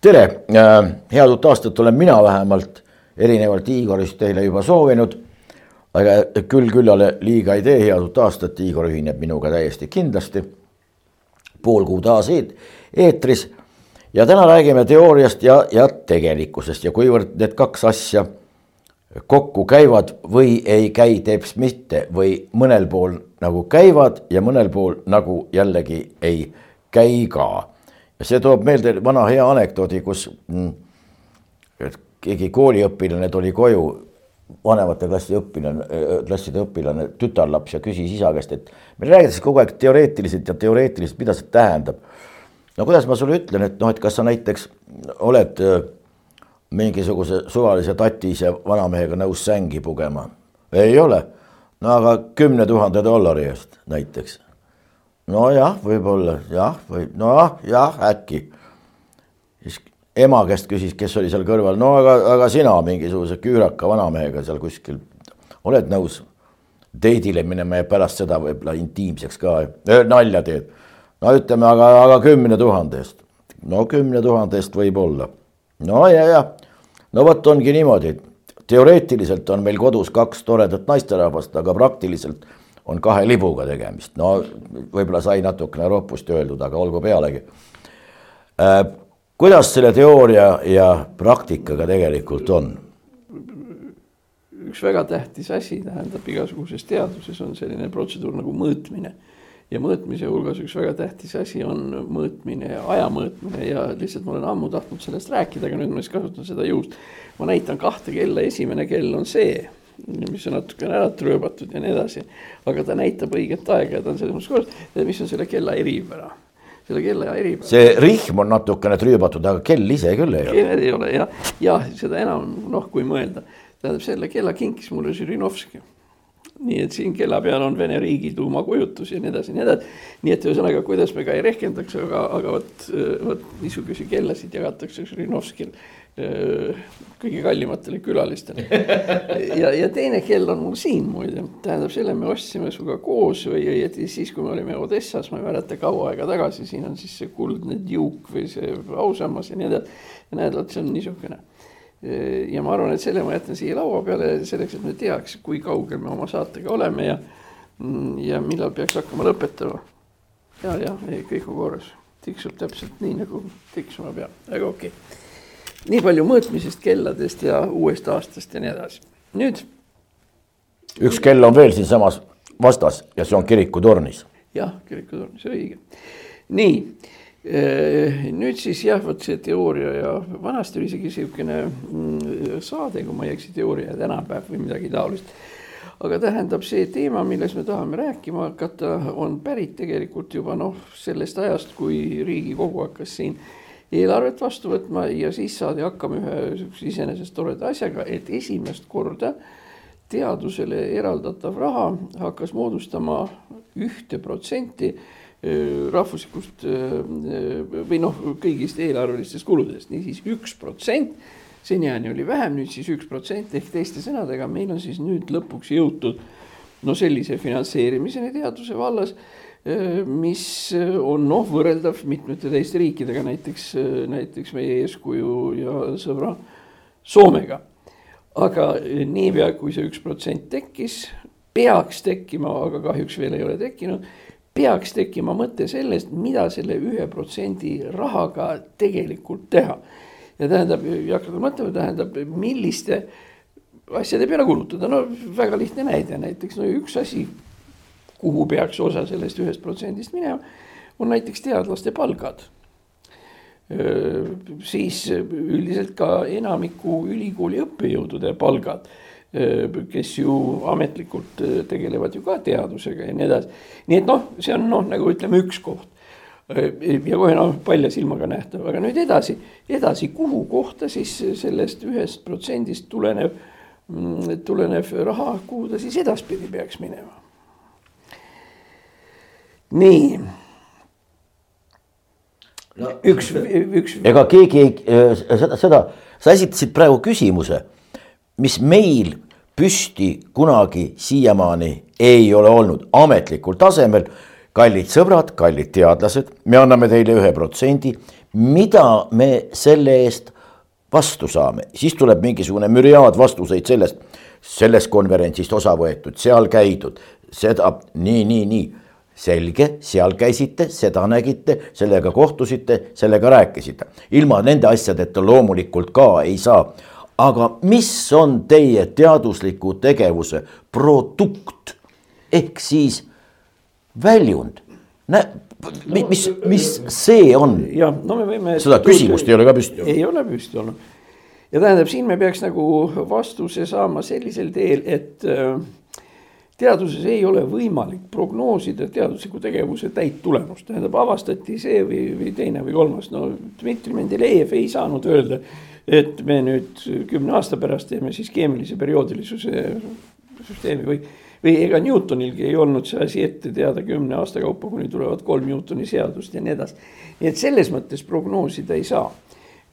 tere, äh, head uut aastat olen mina vähemalt erinevalt Igorist teile juba soovinud. aga küll küllale liiga ei tee, head uut aastat, Igor ühineb minuga täiesti kindlasti. pool kuud taas eetris ja täna räägime teooriast ja, ja tegelikkusest ja kuivõrd need kaks asja kokku käivad või ei käi teps mitte või mõnel pool nagu käivad ja mõnel pool nagu jällegi ei käi ka see toob meelde vana hea anekdoodi, kus mm, keegi kooliõpilane tuli koju, vanemate klassi õpilane, klasside õpilane, tütarlaps ja küsis isa käest, et meil räägitakse kogu aeg teoreetiliselt ja teoreetiliselt, mida see tähendab. no kuidas ma sulle ütlen, et noh, et kas sa näiteks oled mingisuguse suvalise tatise vanamehega nõus sängi pugema? ei ole. no aga kümne tuhande dollari eest näiteks nojah, võib-olla jah, või noh, jah, äkki. siis ema käest küsis, kes oli seal kõrval, no aga, aga sina mingisuguse küüraka vanamehega seal kuskil oled nõus date'ile minema ja pärast seda võib-olla intiimseks ka nalja teed. no ütleme, aga, aga kümne tuhande eest. no kümne tuhande eest võib-olla. No ja, ja no vot ongi niimoodi, teoreetiliselt on meil kodus kaks toredat naisterahvast, aga praktiliselt on kahe libuga tegemist, no võib-olla sai natukene ropust öeldud, aga olgu pealegi äh,. kuidas selle teooria ja praktikaga tegelikult on? üks väga tähtis asi, tähendab igasuguses teaduses on selline protseduur nagu mõõtmine ja mõõtmise hulgas üks väga tähtis asi on mõõtmine, aja mõõtmine ja lihtsalt ma olen ammu tahtnud sellest rääkida, aga nüüd ma siis kasutan seda juhust. ma näitan kahte kella, esimene kell on see mis on natukene ära trööbatud ja nii edasi. aga ta näitab õiget aega ja ta on selles mõttes korras, mis on selle kella eripära selle kella eripära. see rihm on natukene trüübatud, aga kell ise küll ei ole. ei ole jah, jah, seda enam noh, kui mõelda, tähendab selle kella kinkis mulle Žirinovski nii et siin kella peal on Vene riigi tuumakujutus ja nii edasi ja nii edasi. nii et ühesõnaga, kuidas me ka ei rehkendaks, aga, aga vot, vot niisuguseid kellasid jagatakse Žirinovskil kõige kallimatele külalistele. ja, ja teine kell on mul siin muide, tähendab, selle me ostsime sinuga koos või õieti siis, kui me olime Odessas, ma ei mäleta, kaua aega tagasi, siin on siis see kuldne diuk või see ausammas ja nii edasi. ja näed, vot see on niisugune. Ja ma arvan, et selle ma jätan siia laua peale selleks, et me teaks, kui kaugel me oma saatega oleme ja, ja millal peaks hakkama lõpetama. ja, ja ei, kõik on korras, tiksub täpselt nii, nagu tiksuma peab, aga okei okay nii palju mõõtmisest, kelladest ja uuest aastast ja nii edasi. nüüd. üks kell on veel siinsamas vastas ja see on kirikutornis. jah, kirikutornis, õige. nii nüüd siis jah, vot see teooria ja vanasti oli isegi niisugune mm, saade, kui ma ei eksi, teooria tänapäev või midagi taolist. aga tähendab, see teema, milles me tahame rääkima hakata, on pärit tegelikult juba noh, sellest ajast, kui Riigikogu hakkas siin eelarvet vastu võtma ja siis saadi hakkama ühe iseenesest toreda asjaga, et esimest korda teadusele eraldatav raha hakkas moodustama ühte protsenti rahvuslikust või noh, kõigist eelarvelistest kuludest, niisiis üks protsent. seniajani oli vähem, nüüd siis üks protsent ehk teiste sõnadega meil on siis nüüd lõpuks jõutud no sellise finantseerimiseni teaduse vallas mis on noh, võrreldav mitmete teiste riikidega, näiteks, näiteks meie eeskuju ja sõbra Soomega. aga niipea, kui see üks protsent tekkis, peaks tekkima, aga kahjuks veel ei ole tekkinud, peaks tekkima mõte sellest, mida selle ühe protsendi rahaga tegelikult teha. ja tähendab, ja hakata mõtlema, tähendab, milliste asjade peale kulutada, no väga lihtne näide, näiteks no üks asi kuhu peaks osa sellest ühest protsendist minema, on näiteks teadlaste palgad. siis üldiselt ka enamiku ülikooli õppejõudude palgad, kes ju ametlikult tegelevad ju ka teadusega ja nii edasi. nii et noh, see on noh, nagu ütleme, üks koht ja kohe noh, palja silmaga nähtav, aga nüüd edasi, edasi, kuhu kohta siis sellest ühest protsendist tulenev, mm, tulenev raha, kuhu ta siis edaspidi peaks minema? nii no üks, üks. ega keegi ei, äh, seda, seda, sa esitasid praegu küsimuse, mis meil püsti kunagi siiamaani ei ole olnud ametlikul tasemel. kallid sõbrad, kallid teadlased, me anname teile ühe protsendi, mida me selle eest vastu saame, siis tuleb mingisugune müriaad vastuseid sellest, sellest konverentsist osa võetud, seal käidud, seda nii, nii, nii selge, seal käisite, seda nägite, sellega kohtusite, sellega rääkisite. ilma nende asjadeta loomulikult ka ei saa. Aga mis on teie teadusliku tegevuse produkt ehk siis väljund? mis, mis, mis see on? jah, no me võime. seda küsimust ei ole ka püsti olnud. ei ole püsti olnud. ja tähendab, siin me peaks nagu vastuse saama sellisel teel, et äh, teaduses ei ole võimalik prognoosida teadusliku tegevuse täit tulemust, tähendab, avastati see või, või teine või kolmas, no Dmitri Mendelejev ei saanud öelda, et me nüüd kümne aasta pärast teeme siis keemilise perioodilisuse süsteemi või, või ega Newtonilgi ei olnud see asi ette teada kümne aasta kaupa, kuni tulevad kolm Newtoni seadust ja nii edasi. nii et selles mõttes prognoosida ei saa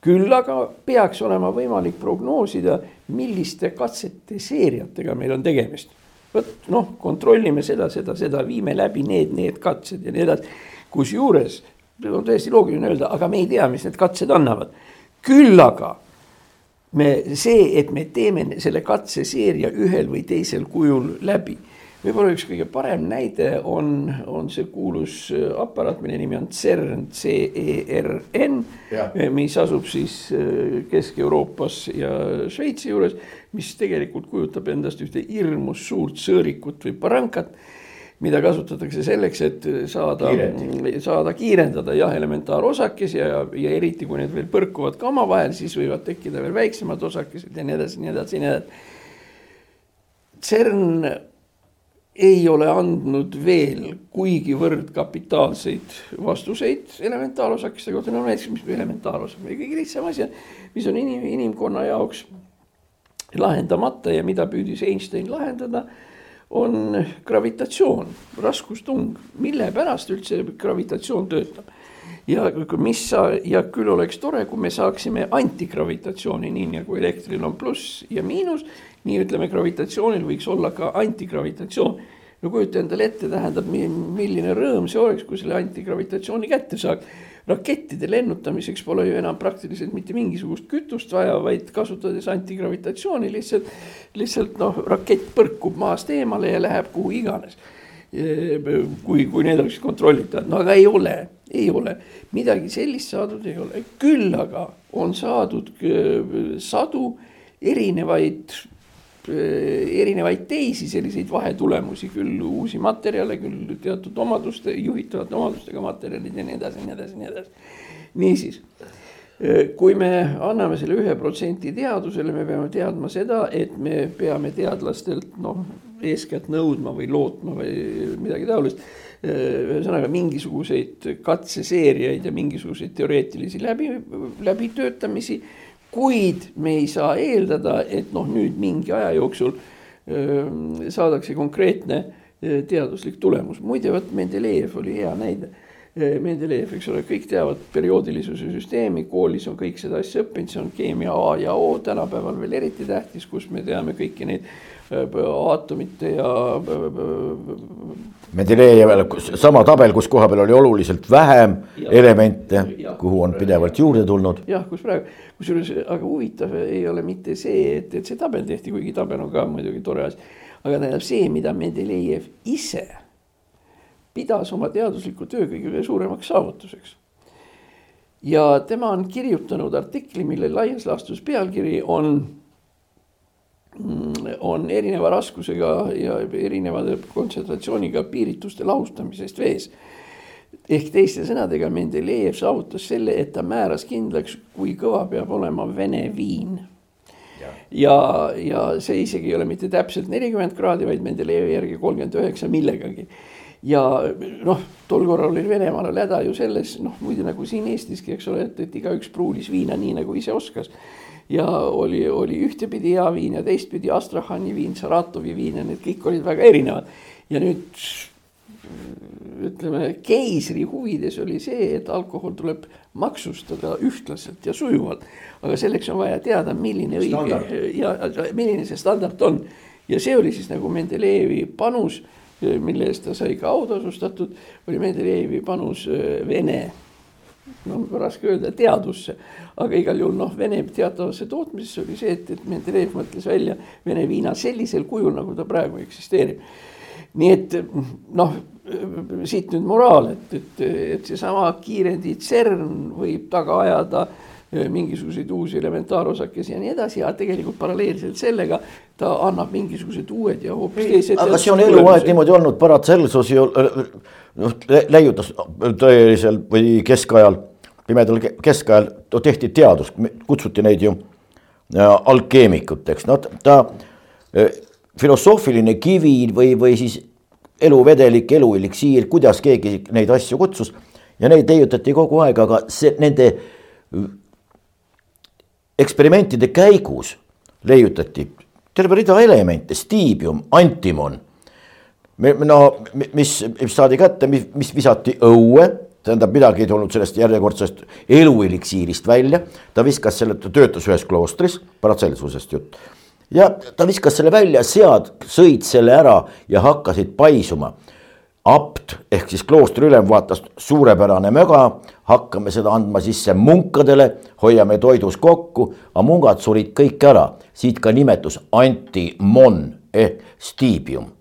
küll aga peaks olema võimalik prognoosida, milliste katsete seeriatega meil on tegemist vot noh, kontrollime seda, seda, seda, viime läbi need, need katsed ja nii edasi. kusjuures on täiesti loogiline öelda, aga me ei tea, mis need katsed annavad. Küll aga me, see, et me teeme selle katseseeria ühel või teisel kujul läbi. Võib-olla üks kõige parem näide on, on see kuulus äh, aparaat, mille nimi on CERN, C-E-R-N, mis asub siis äh, Kesk-Euroopas ja Šveitsi juures, mis tegelikult kujutab endast ühte hirmus suurt sõõrikut või barankat mida kasutatakse selleks, et saada, saada kiirendada jah, elementaarosakesi ja, ja eriti kui need veel põrkuvad ka omavahel, siis võivad tekkida veel väiksemad osakesed ja nii edasi, nii edasi, nii edasi. CERN ei ole andnud veel kuigivõrd kapitaalseid vastuseid elementaarosakeste kohta, no näiteks mis elementaarosake, kõige lihtsam asi, mis on inim, inimkonna jaoks lahendamata ja mida püüdis Einstein lahendada, on gravitatsioon, raskustung, mille pärast üldse gravitatsioon töötab ja mis sa ja küll oleks tore, kui me saaksime antigravitatsiooni, nii nagu elektril on pluss ja miinus nii ütleme, gravitatsioonil võiks olla ka antigravitatsioon. no kujuta endale ette, tähendab, milline rõõm see oleks, kui selle antigravitatsiooni kätte saaks. Rakettide lennutamiseks pole ju enam praktiliselt mitte mingisugust kütust vaja, vaid kasutades antigravitatsiooni lihtsalt, lihtsalt noh, rakett põrkub maast eemale ja läheb kuhu iganes. Kui, kui need oleks kontrollitavad, no aga ei ole, ei ole, midagi sellist saadud ei ole, küll aga on saadud äh, sadu erinevaid erinevaid teisi selliseid vahetulemusi, küll uusi materjale, küll teatud omaduste, juhitavate omadustega materjalid ja nii edasi, nii edasi, nii edasi. niisiis, äh, kui me anname selle ühe protsendi teadusele, me peame teadma seda, et me peame teadlastelt noh, eeskätt nõudma või lootma või midagi taolist äh, ühesõnaga mingisuguseid katseseeriaid ja mingisuguseid teoreetilisi läbi, läbitöötamisi kuid me ei saa eeldada, et noh, nüüd mingi aja jooksul öö, saadakse konkreetne teaduslik tulemus. muide, vot Mendelejev oli hea näide. Mendelejev, eks ole, kõik teavad perioodilisuse süsteemi, koolis on kõik seda asja õppinud, see on keemia A ja O, tänapäeval veel eriti tähtis, kus me teame kõiki neid aatomite ja Mendelejeval sama tabel, kus koha peal oli oluliselt vähem ja, elemente, kuhu on pidevalt juurde tulnud. jah, kus praegu, kusjuures, aga huvitav ei ole mitte see, et, et see tabel tehti, kuigi tabel on ka muidugi tore asi. aga tähendab see, mida Mendelejev ise pidas oma teadusliku töö kõige suuremaks saavutuseks. ja tema on kirjutanud artikli, mille laias laastus pealkiri on on erineva raskusega ja erineva kontsentratsiooniga piirituste lahustamisest vees. ehk teiste sõnadega Mendelejev saavutas selle, et ta määras kindlaks, kui kõva peab olema vene viin. ja, ja see isegi ei ole mitte täpselt nelikümmend kraadi, vaid Mendelejevi järgi kolmkümmend üheksa millegagi ja noh, tol korral oli Venemaal häda ju selles, noh muide nagu siin Eestiski, eks ole, et, et igaüks pruulis viina nii nagu ise oskas ja oli, oli ühtepidi hea viin ja teistpidi Astrahani viin, Saratovi viin ja need kõik olid väga erinevad. ja nüüd ütleme, keisri huvides oli see, et alkohol tuleb maksustada ühtlaselt ja sujuvalt. aga selleks on vaja teada, milline õige ja milline see standard on. ja see oli siis nagu Mendelejevi panus, mille eest ta sai ka autasustatud, oli Mendelejevi panus Vene no raske öelda teadusse, aga igal juhul noh, Vene teatavasse tootmisesse oli see, et, et Mendelejev mõtles välja Vene viina sellisel kujul, nagu ta praegu eksisteerib. nii et noh, siit nüüd moraal, et, et, et seesama kiirendi CERN võib taga ajada mingisuguseid uusi elementaarosakesi ja nii edasi, aga tegelikult paralleelselt sellega ta annab mingisugused uued ja hoopis teised. aga see on eluaeg niimoodi olnud, Paracelsus ju noh, leiutas tõelisel või keskajal, pimedal keskajal tehti teadust, kutsuti neid ju alkeemikuteks, no ta filosoofiline kivi või, või siis eluvedelik, elueliksiir, kuidas keegi neid asju kutsus ja neid leiutati kogu aeg, aga see nende eksperimentide käigus leiutati terve rida elemente, stiibium, antimon no mis, mis saadi kätte, mis, mis visati õue, tähendab, midagi ei tulnud sellest järjekordsest elueliksiirist välja. ta viskas selle, ta töötas ühes kloostris, Paracelsusest jutt. ja ta viskas selle välja, sead sõid selle ära ja hakkasid paisuma. apt ehk siis kloostri ülem vaatas suurepärane möga, hakkame seda andma sisse munkadele, hoiame toidus kokku, aga mungad surid kõik ära, siit ka nimetus antimon ehk stiibium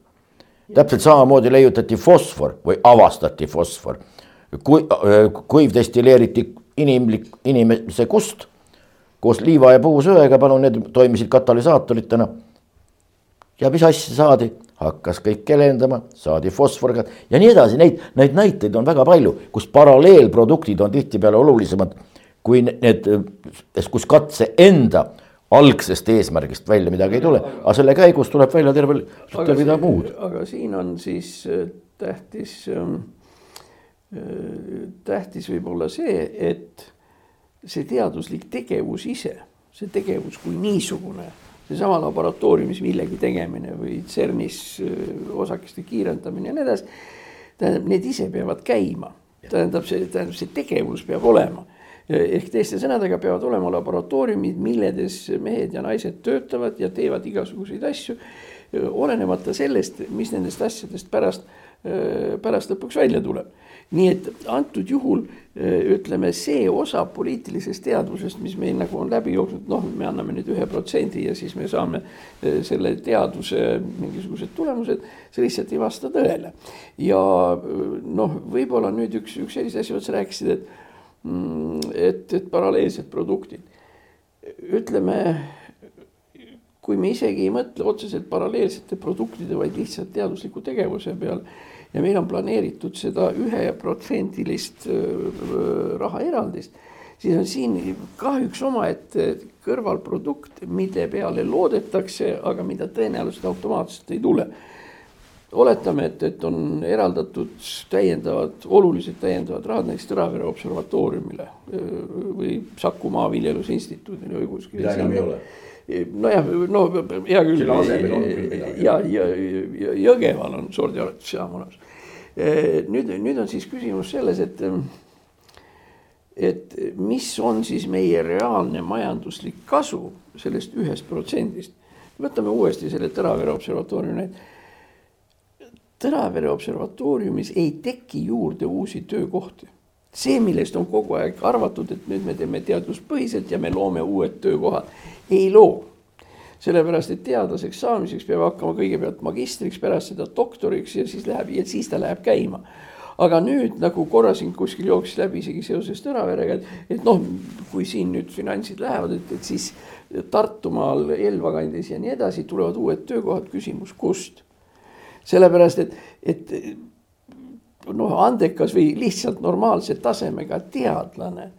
täpselt samamoodi leiutati fosfor või avastati fosfor. kui, kuiv destilleeriti inimlik, inimese kust koos liiva ja puusöega, palun, need toimisid katalüsaatoritena. ja mis asja saadi, hakkas kõik kelendama, saadi fosforiga ja nii edasi, neid, neid näiteid on väga palju, kus paralleelproduktid on tihtipeale olulisemad kui need, kus katse enda algsest eesmärgist välja midagi ei tule, aga selle käigus tuleb välja terve, terve rida muud. aga siin on siis äh, tähtis, ähm, äh, tähtis võib olla see, et see teaduslik tegevus ise, see tegevus kui niisugune, seesama laboratooriumis millegi tegemine või CERN-is äh, osakeste kiirendamine ja nii edasi. tähendab, need ise peavad käima, tähendab, see tähendab, see tegevus peab olema ehk teiste sõnadega peavad olema laboratooriumid, milledes mehed ja naised töötavad ja teevad igasuguseid asju. olenemata sellest, mis nendest asjadest pärast, pärast lõpuks välja tuleb. nii et antud juhul ütleme, see osa poliitilisest teadvusest, mis meil nagu on läbi jooksnud, noh, me anname nüüd ühe protsendi ja siis me saame selle teaduse mingisugused tulemused, see lihtsalt ei vasta tõele. ja noh, võib-olla nüüd üks, üks selliseid asju, vot sa rääkisid, et et, et paralleelsed produktid. ütleme, kui me isegi ei mõtle otseselt paralleelsete produktide, vaid lihtsalt teadusliku tegevuse peal ja meil on planeeritud seda üheprotsendilist rahaeraldist, siis on siin kahjuks omaette kõrvalprodukt, mille peale loodetakse, aga mida tõenäoliselt automaatselt ei tule oletame, et, et on eraldatud täiendavad, olulised täiendavad rahad näiteks Tõravere observatooriumile või Saku Maaviljeluse Instituudile või kuskile. mida enam ei ole nojah, no hea küll. ja, ja, ja Jõgeval on sordiaretusjaam olemas. nüüd, nüüd on siis küsimus selles, et, et mis on siis meie reaalne majanduslik kasu sellest ühest protsendist. võtame uuesti selle Tõravere observatooriumi näite Tõravere observatooriumis ei teki juurde uusi töökohti. see, millest on kogu aeg arvatud, et nüüd me teeme teaduspõhiselt ja me loome uued töökohad, ei loo. sellepärast, et teadlaseks saamiseks peab hakkama kõigepealt magistriks, pärast seda doktoriks ja siis läheb ja siis ta läheb käima aga nüüd nagu korra siin kuskil jooksis läbi isegi seoses Tõraverega, et, et noh, kui siin nüüd finantsid lähevad, et, et siis Tartumaal, Elva kandis ja nii edasi tulevad uued töökohad, küsimus kust sellepärast et, et noh, andekas või lihtsalt normaalse tasemega teadlane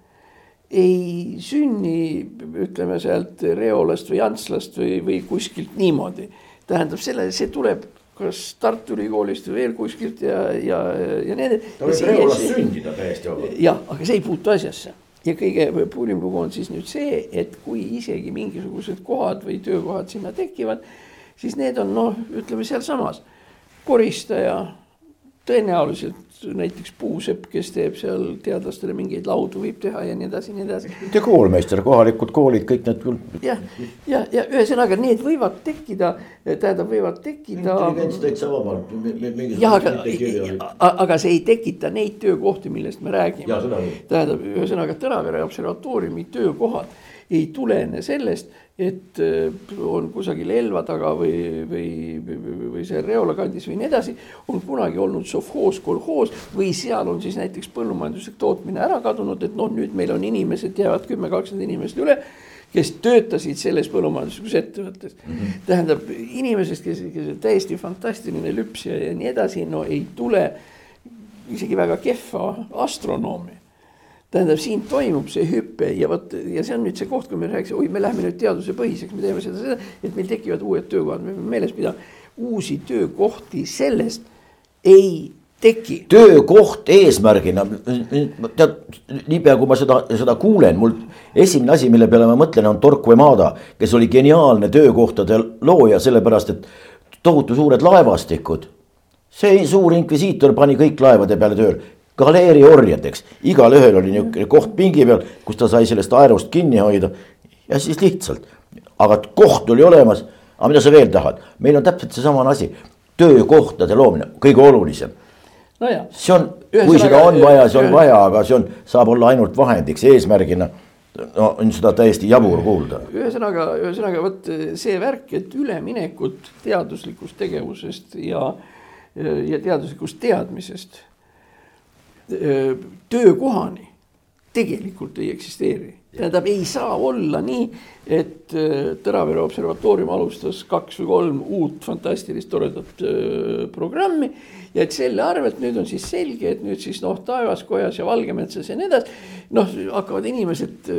ei sünni, ütleme sealt Reolast või Antslast või, või kuskilt niimoodi. tähendab selle, see tuleb kas Tartu Ülikoolist või veel kuskilt ja, ja, ja need. ta võib Reolas sündida täiesti vabalt. jah, aga see ei puutu asjasse ja kõige puurim lugu on siis nüüd see, et kui isegi mingisugused kohad või töökohad sinna tekivad, siis need on noh, ütleme sealsamas koristaja, tõenäoliselt näiteks puusepp, kes teeb seal teadlastele mingeid laudu, võib teha ja nii edasi, nii edasi. ja koolmeister, kohalikud koolid, kõik need küll. jah, ja, ja ühesõnaga need võivad tekkida, tähendab, võivad tekkida. intelligents täitsa vabalt. jah, aga, aga see ei tekita neid töökohti, millest me räägime. tähendab, ühesõnaga Tõravere observatooriumi töökohad ei tulene sellest, et äh, on kusagil Elva taga või, või, või, või seal Reola kandis või nii edasi, on kunagi olnud sovhoos, kolhoos või seal on siis näiteks põllumajanduslik tootmine ära kadunud, et noh, nüüd meil on inimesed, jäävad kümme, kakskümmend inimest üle kes töötasid selles põllumajanduslikus ettevõttes mm. -hmm. tähendab inimesest, kes, kes on täiesti fantastiline lüpsja ja nii edasi, no ei tule isegi väga kehva astronoomi tähendab, siin toimub see hüpe ja vot ja see on nüüd see koht, kui me rääkisime, oi, me läheme nüüd teadusepõhiseks, me teeme seda, seda, et meil tekivad uued töökohad, me peame meeles pidama, uusi töökohti sellest ei teki. töökoht eesmärgina, tead, niipea kui ma seda, seda kuulen, mul esimene asi, mille peale ma mõtlen, on Torquemada, kes oli geniaalne töökohtade looja, sellepärast et tohutu suured laevastikud. see suur inkvisiitor pani kõik laevade peale tööle galeeri orjadeks, igalühel oli niisugune koht pingi peal, kus ta sai sellest aerust kinni hoida. ja siis lihtsalt, aga koht oli olemas, aga mida sa veel tahad, meil on täpselt seesamane asi, töökohtade loomine, kõige olulisem. No. see on, kui seda on vaja, see on vaja, aga see on, saab olla ainult vahendiks, eesmärgina. No on seda täiesti jabur kuulda. ühesõnaga, ühesõnaga vot see värk, et üleminekut teaduslikust tegevusest ja, ja teaduslikust teadmisest töökohani tegelikult ei eksisteeri. tähendab, ei saa olla nii, et Tõravere observatoorium alustas kaks või kolm uut fantastilist toredat programmi. ja et selle arvelt nüüd on siis selge, et nüüd siis noh, Taevaskojas ja Valgemetsas ja nii edasi. noh, hakkavad inimesed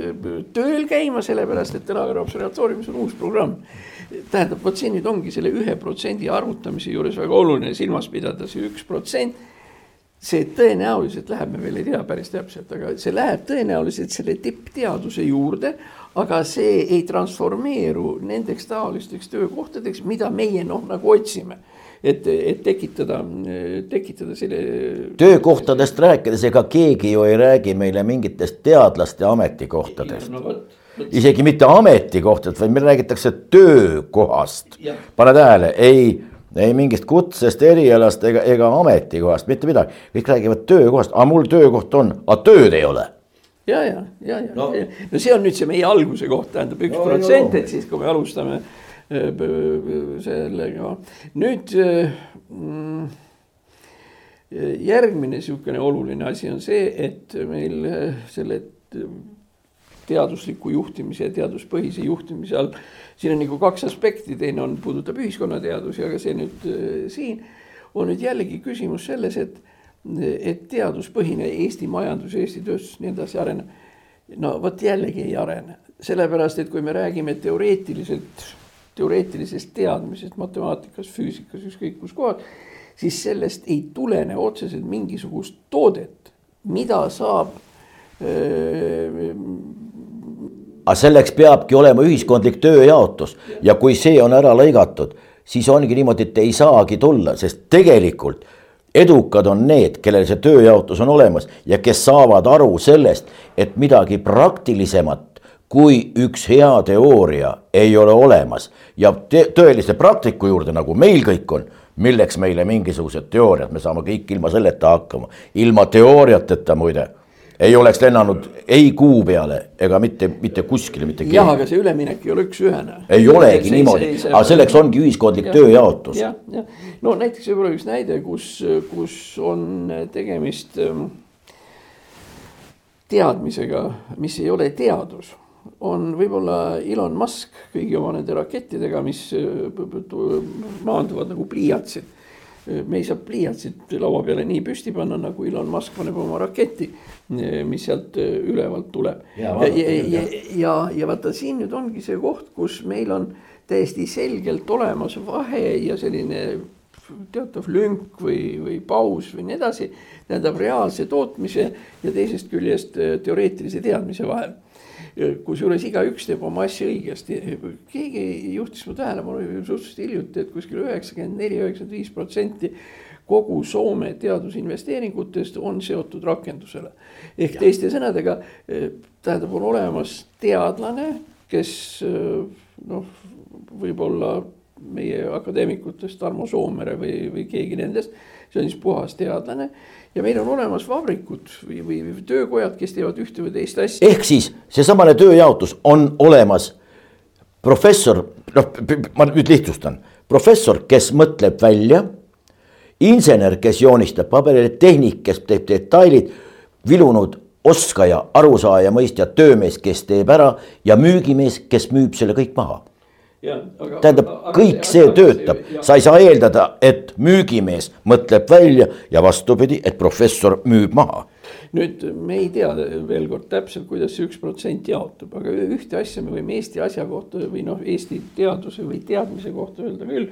tööl käima, sellepärast et Tõravere observatooriumis on uus programm. tähendab, vot see nüüd ongi selle ühe protsendi arvutamise juures väga oluline silmas pidada, see üks protsent see tõenäoliselt läheb, me veel ei tea päris täpselt, aga see läheb tõenäoliselt selle tippteaduse juurde, aga see ei transformeeru nendeks taolisteks töökohtadeks, mida meie noh, nagu otsime et, et tekitada, tekitada selle. töökohtadest rääkides, ega keegi ju ei räägi meile mingitest teadlaste ametikohtadest no,. Isegi mitte ametikohtadest, vaid meil räägitakse töökohast. pane tähele, ei ei mingist kutsest, erialast ega, ega ametikohast, mitte midagi, kõik räägivad töökohast, aga mul töökoht on, aga tööd ei ole. Ja, ja, ja, ja. No. no see on nüüd see meie alguse koht, tähendab üks protsent no,, et siis, kui me alustame äh, sellega. nüüd äh, mm, järgmine niisugune oluline asi on see, et meil äh, selle teadusliku juhtimise ja teaduspõhise juhtimise all siin on nagu kaks aspekti, teine on, puudutab ühiskonnateadusi, aga see nüüd äh, siin on nüüd jällegi küsimus selles, et, et teaduspõhine Eesti majandus, Eesti tööstus, nii edasi areneb. no vot jällegi ei arene, sellepärast et kui me räägime teoreetiliselt, teoreetilisest teadmisest matemaatikas, füüsikas, ükskõik kus kohas, siis sellest ei tulene otseselt mingisugust toodet, mida saab öö, aga selleks peabki olema ühiskondlik tööjaotus. Ja kui see on ära lõigatud, siis ongi niimoodi, et ei saagi tulla, sest tegelikult edukad on need, kellel see tööjaotus on olemas ja kes saavad aru sellest, et midagi praktilisemat kui üks hea teooria ei ole olemas. Ja tõelise praktiku juurde, nagu meil kõik on, milleks meile mingisugused teooriad, me saame kõik ilma selleta hakkama, ilma teooriateta muide ei oleks lennanud ei kuu peale ega mitte, mitte kuskile, mitte keegi. jah, aga see üleminek ei ole üks-ühene. ei olegi see, niimoodi, aga selleks ongi ühiskondlik ja, tööjaotus. jah, jah, no näiteks võib-olla üks näide, kus, kus on tegemist ähm, teadmisega, mis ei ole teadus on võib-olla Elon Musk kõigi oma nende rakettidega, mis äh, maanduvad nagu pliiatsid me ei saa pliiatsit laua peale nii püsti panna, nagu Elon Musk paneb oma raketi, mis sealt äh, ülevalt tuleb. ja, ja, ja, ja, ja vaata siin nüüd ongi see koht, kus meil on täiesti selgelt olemas vahe ja selline teatav lünk või, või paus või nii edasi. tähendab reaalse tootmise ja teisest küljest äh, teoreetilise teadmise vahel kusjuures igaüks teeb oma asja õigesti, keegi juhtis mu tähelepanu suhteliselt hiljuti, et kuskil üheksakümmend neli, üheksakümmend viis protsenti kogu Soome teadusinvesteeringutest on seotud rakendusele. ehk ja. teiste sõnadega tähendab, on olemas teadlane, kes noh, võib-olla meie akadeemikutest Tarmo Soomere või, või keegi nendest, see on siis puhas teadlane ja meil on olemas vabrikud või, või, või töökojad, kes teevad ühte või teist asja. ehk siis seesamane tööjaotus on olemas. professor, noh, ma nüüd lihtsustan, professor, kes mõtleb välja, insener, kes joonistab paberile, tehnik, kes teeb detailid, vilunud oskaja, arusaaja, mõistja, töömees, kes teeb ära ja müügimees, kes müüb selle kõik maha tähendab, kõik see töötab, sa ei saa eeldada, et müügimees mõtleb välja ja vastupidi, et professor müüb maha. nüüd me ei tea veel kord täpselt, kuidas see üks protsent jaotub, aga ühte asja me võime Eesti asja kohta või noh, Eesti teaduse või teadmise kohta öelda küll.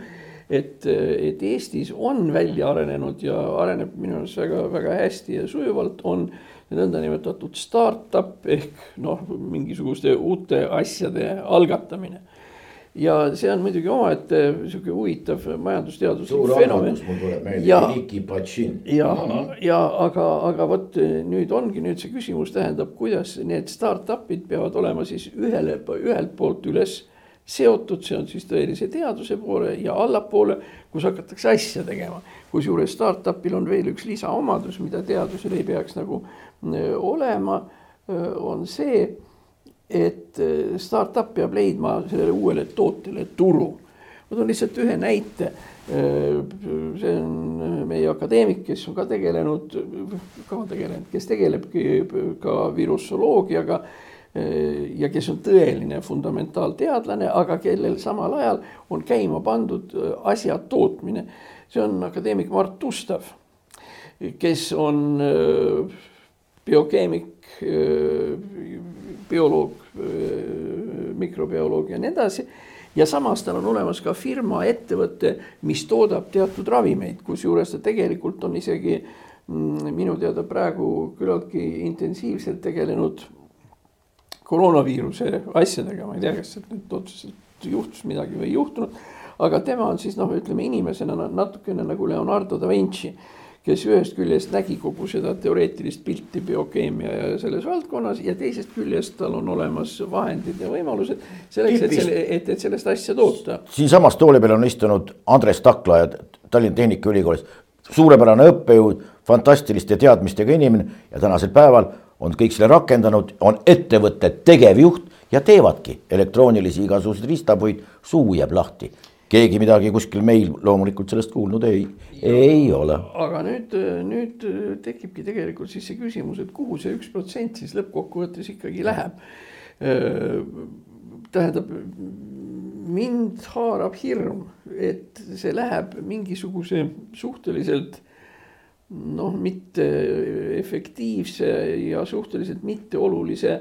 et, et Eestis on välja arenenud ja areneb minu arust väga-väga hästi ja sujuvalt on nõndanimetatud startup ehk noh, mingisuguste uute asjade algatamine ja see on muidugi omaette sihuke huvitav majandusteaduslik fenomen. ja, ja, ja aga, aga vot nüüd ongi nüüd see küsimus tähendab, kuidas need startup'id peavad olema siis ühele, ühelt poolt üles seotud, see on siis tõelise teaduse poole ja allapoole, kus hakatakse asja tegema. kusjuures startup'il on veel üks lisaomadus, mida teadusel ei peaks nagu olema, on see et äh, startup peab leidma sellele uuele tootele turu. ma toon lihtsalt ühe näite. Äh, see on meie akadeemik, kes on ka tegelenud, ka tegelenud, kes tegelebki ka virusoloogiaga ja kes on tõeline fundamentaalteadlane, aga kellel samal ajal on käima pandud asja tootmine. see on akadeemik Mart Tustav, kes on biokeemik bioloog, mikrobioloog ja nii edasi. ja samas tal on olemas ka firma, ettevõte, mis toodab teatud ravimeid, kusjuures ta tegelikult on isegi mm, minu teada praegu küllaltki intensiivselt tegelenud koroonaviiruse asjadega, ma ei tea, kas sealt nüüd otseselt juhtus midagi või ei juhtunud. aga tema on siis noh, ütleme inimesena natukene nagu Leonardo da Vinci kes ühest küljest nägi kogu seda teoreetilist pilti biokeemia ja selles valdkonnas ja teisest küljest tal on olemas vahendid ja võimalused selleks, et selle, et, et sellest asja toota. siinsamas tooli peal on istunud Andres Takla ja Tallinna Tehnikaülikoolist, suurepärane õppejõud, fantastiliste teadmistega inimene ja tänasel päeval on kõik selle rakendanud, on ettevõtte tegevjuht ja teevadki elektroonilisi igasuguseid riistapuid, suu jääb lahti keegi midagi kuskil meil loomulikult sellest kuulnud ei, ei ole. aga nüüd, nüüd tekibki tegelikult siis see küsimus, et kuhu see üks protsent siis lõppkokkuvõttes ikkagi läheb. tähendab, mind haarab hirm, et see läheb mingisuguse suhteliselt noh, mitte efektiivse ja suhteliselt mitteolulise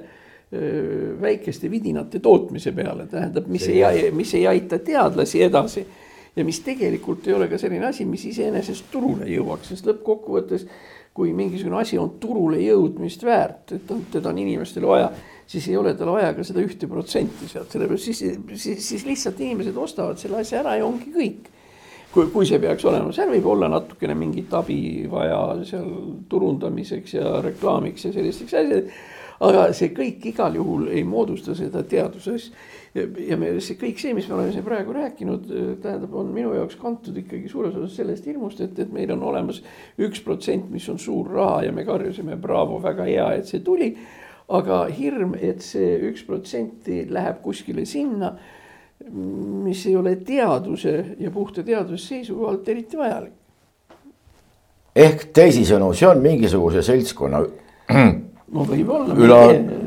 väikeste vidinate tootmise peale, tähendab, mis ei, mis ei aita teadlasi edasi. ja mis tegelikult ei ole ka selline asi, mis iseenesest turule jõuaks, sest lõppkokkuvõttes kui mingisugune asi on turule jõudmist väärt, et on, teda on inimestele vaja, siis ei ole tal vaja ka seda ühte protsenti sealt, sellepärast siis, siis, siis lihtsalt inimesed ostavad selle asja ära ja ongi kõik kui, kui see peaks olema, seal võib olla natukene mingit abi vaja seal turundamiseks ja reklaamiks ja sellisteks asjadeks aga see kõik igal juhul ei moodusta seda teaduses. ja me, see kõik see, mis me oleme siin praegu rääkinud, tähendab, on minu jaoks kantud ikkagi suures osas sellest hirmust, et, et meil on olemas üks protsent, mis on suur raha ja me karjusime braavo, väga hea, et see tuli. aga hirm, et see üks protsenti läheb kuskile sinna, mis ei ole teaduse ja puhta teaduse seisukohalt eriti vajalik ehk teisisõnu, see on mingisuguse seltskonna no võib-olla Üla...,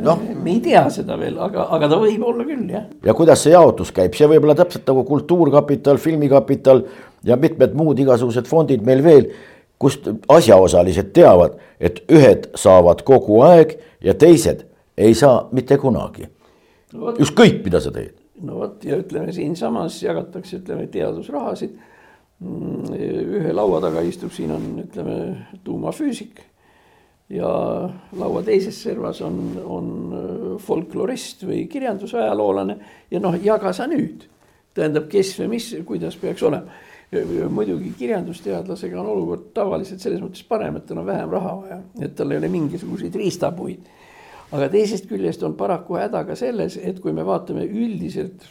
no. me ei tea seda veel, aga, aga ta võib olla küll jah. ja kuidas see jaotus käib, see võib olla täpselt nagu Kultuurkapital, Filmikapital ja mitmed muud igasugused fondid meil veel, kust asjaosalised teavad, et ühed saavad kogu aeg ja teised ei saa mitte kunagi no,. ükskõik, mida sa teed. No vot ja ütleme siinsamas jagatakse, ütleme teadusrahasid. Mm, ühe laua taga istub, siin on, ütleme tuumafüüsik ja laua teises servas on, on äh, folklorist või kirjandusajaloolane ja noh, jaga sa nüüd. tähendab, kes või mis, kuidas peaks olema. muidugi kirjandusteadlasega on olukord tavaliselt selles mõttes parem, et tal on vähem raha vaja, et tal ei ole mingisuguseid riistapuid. Aga teisest küljest on paraku häda ka selles, et kui me vaatame üldiselt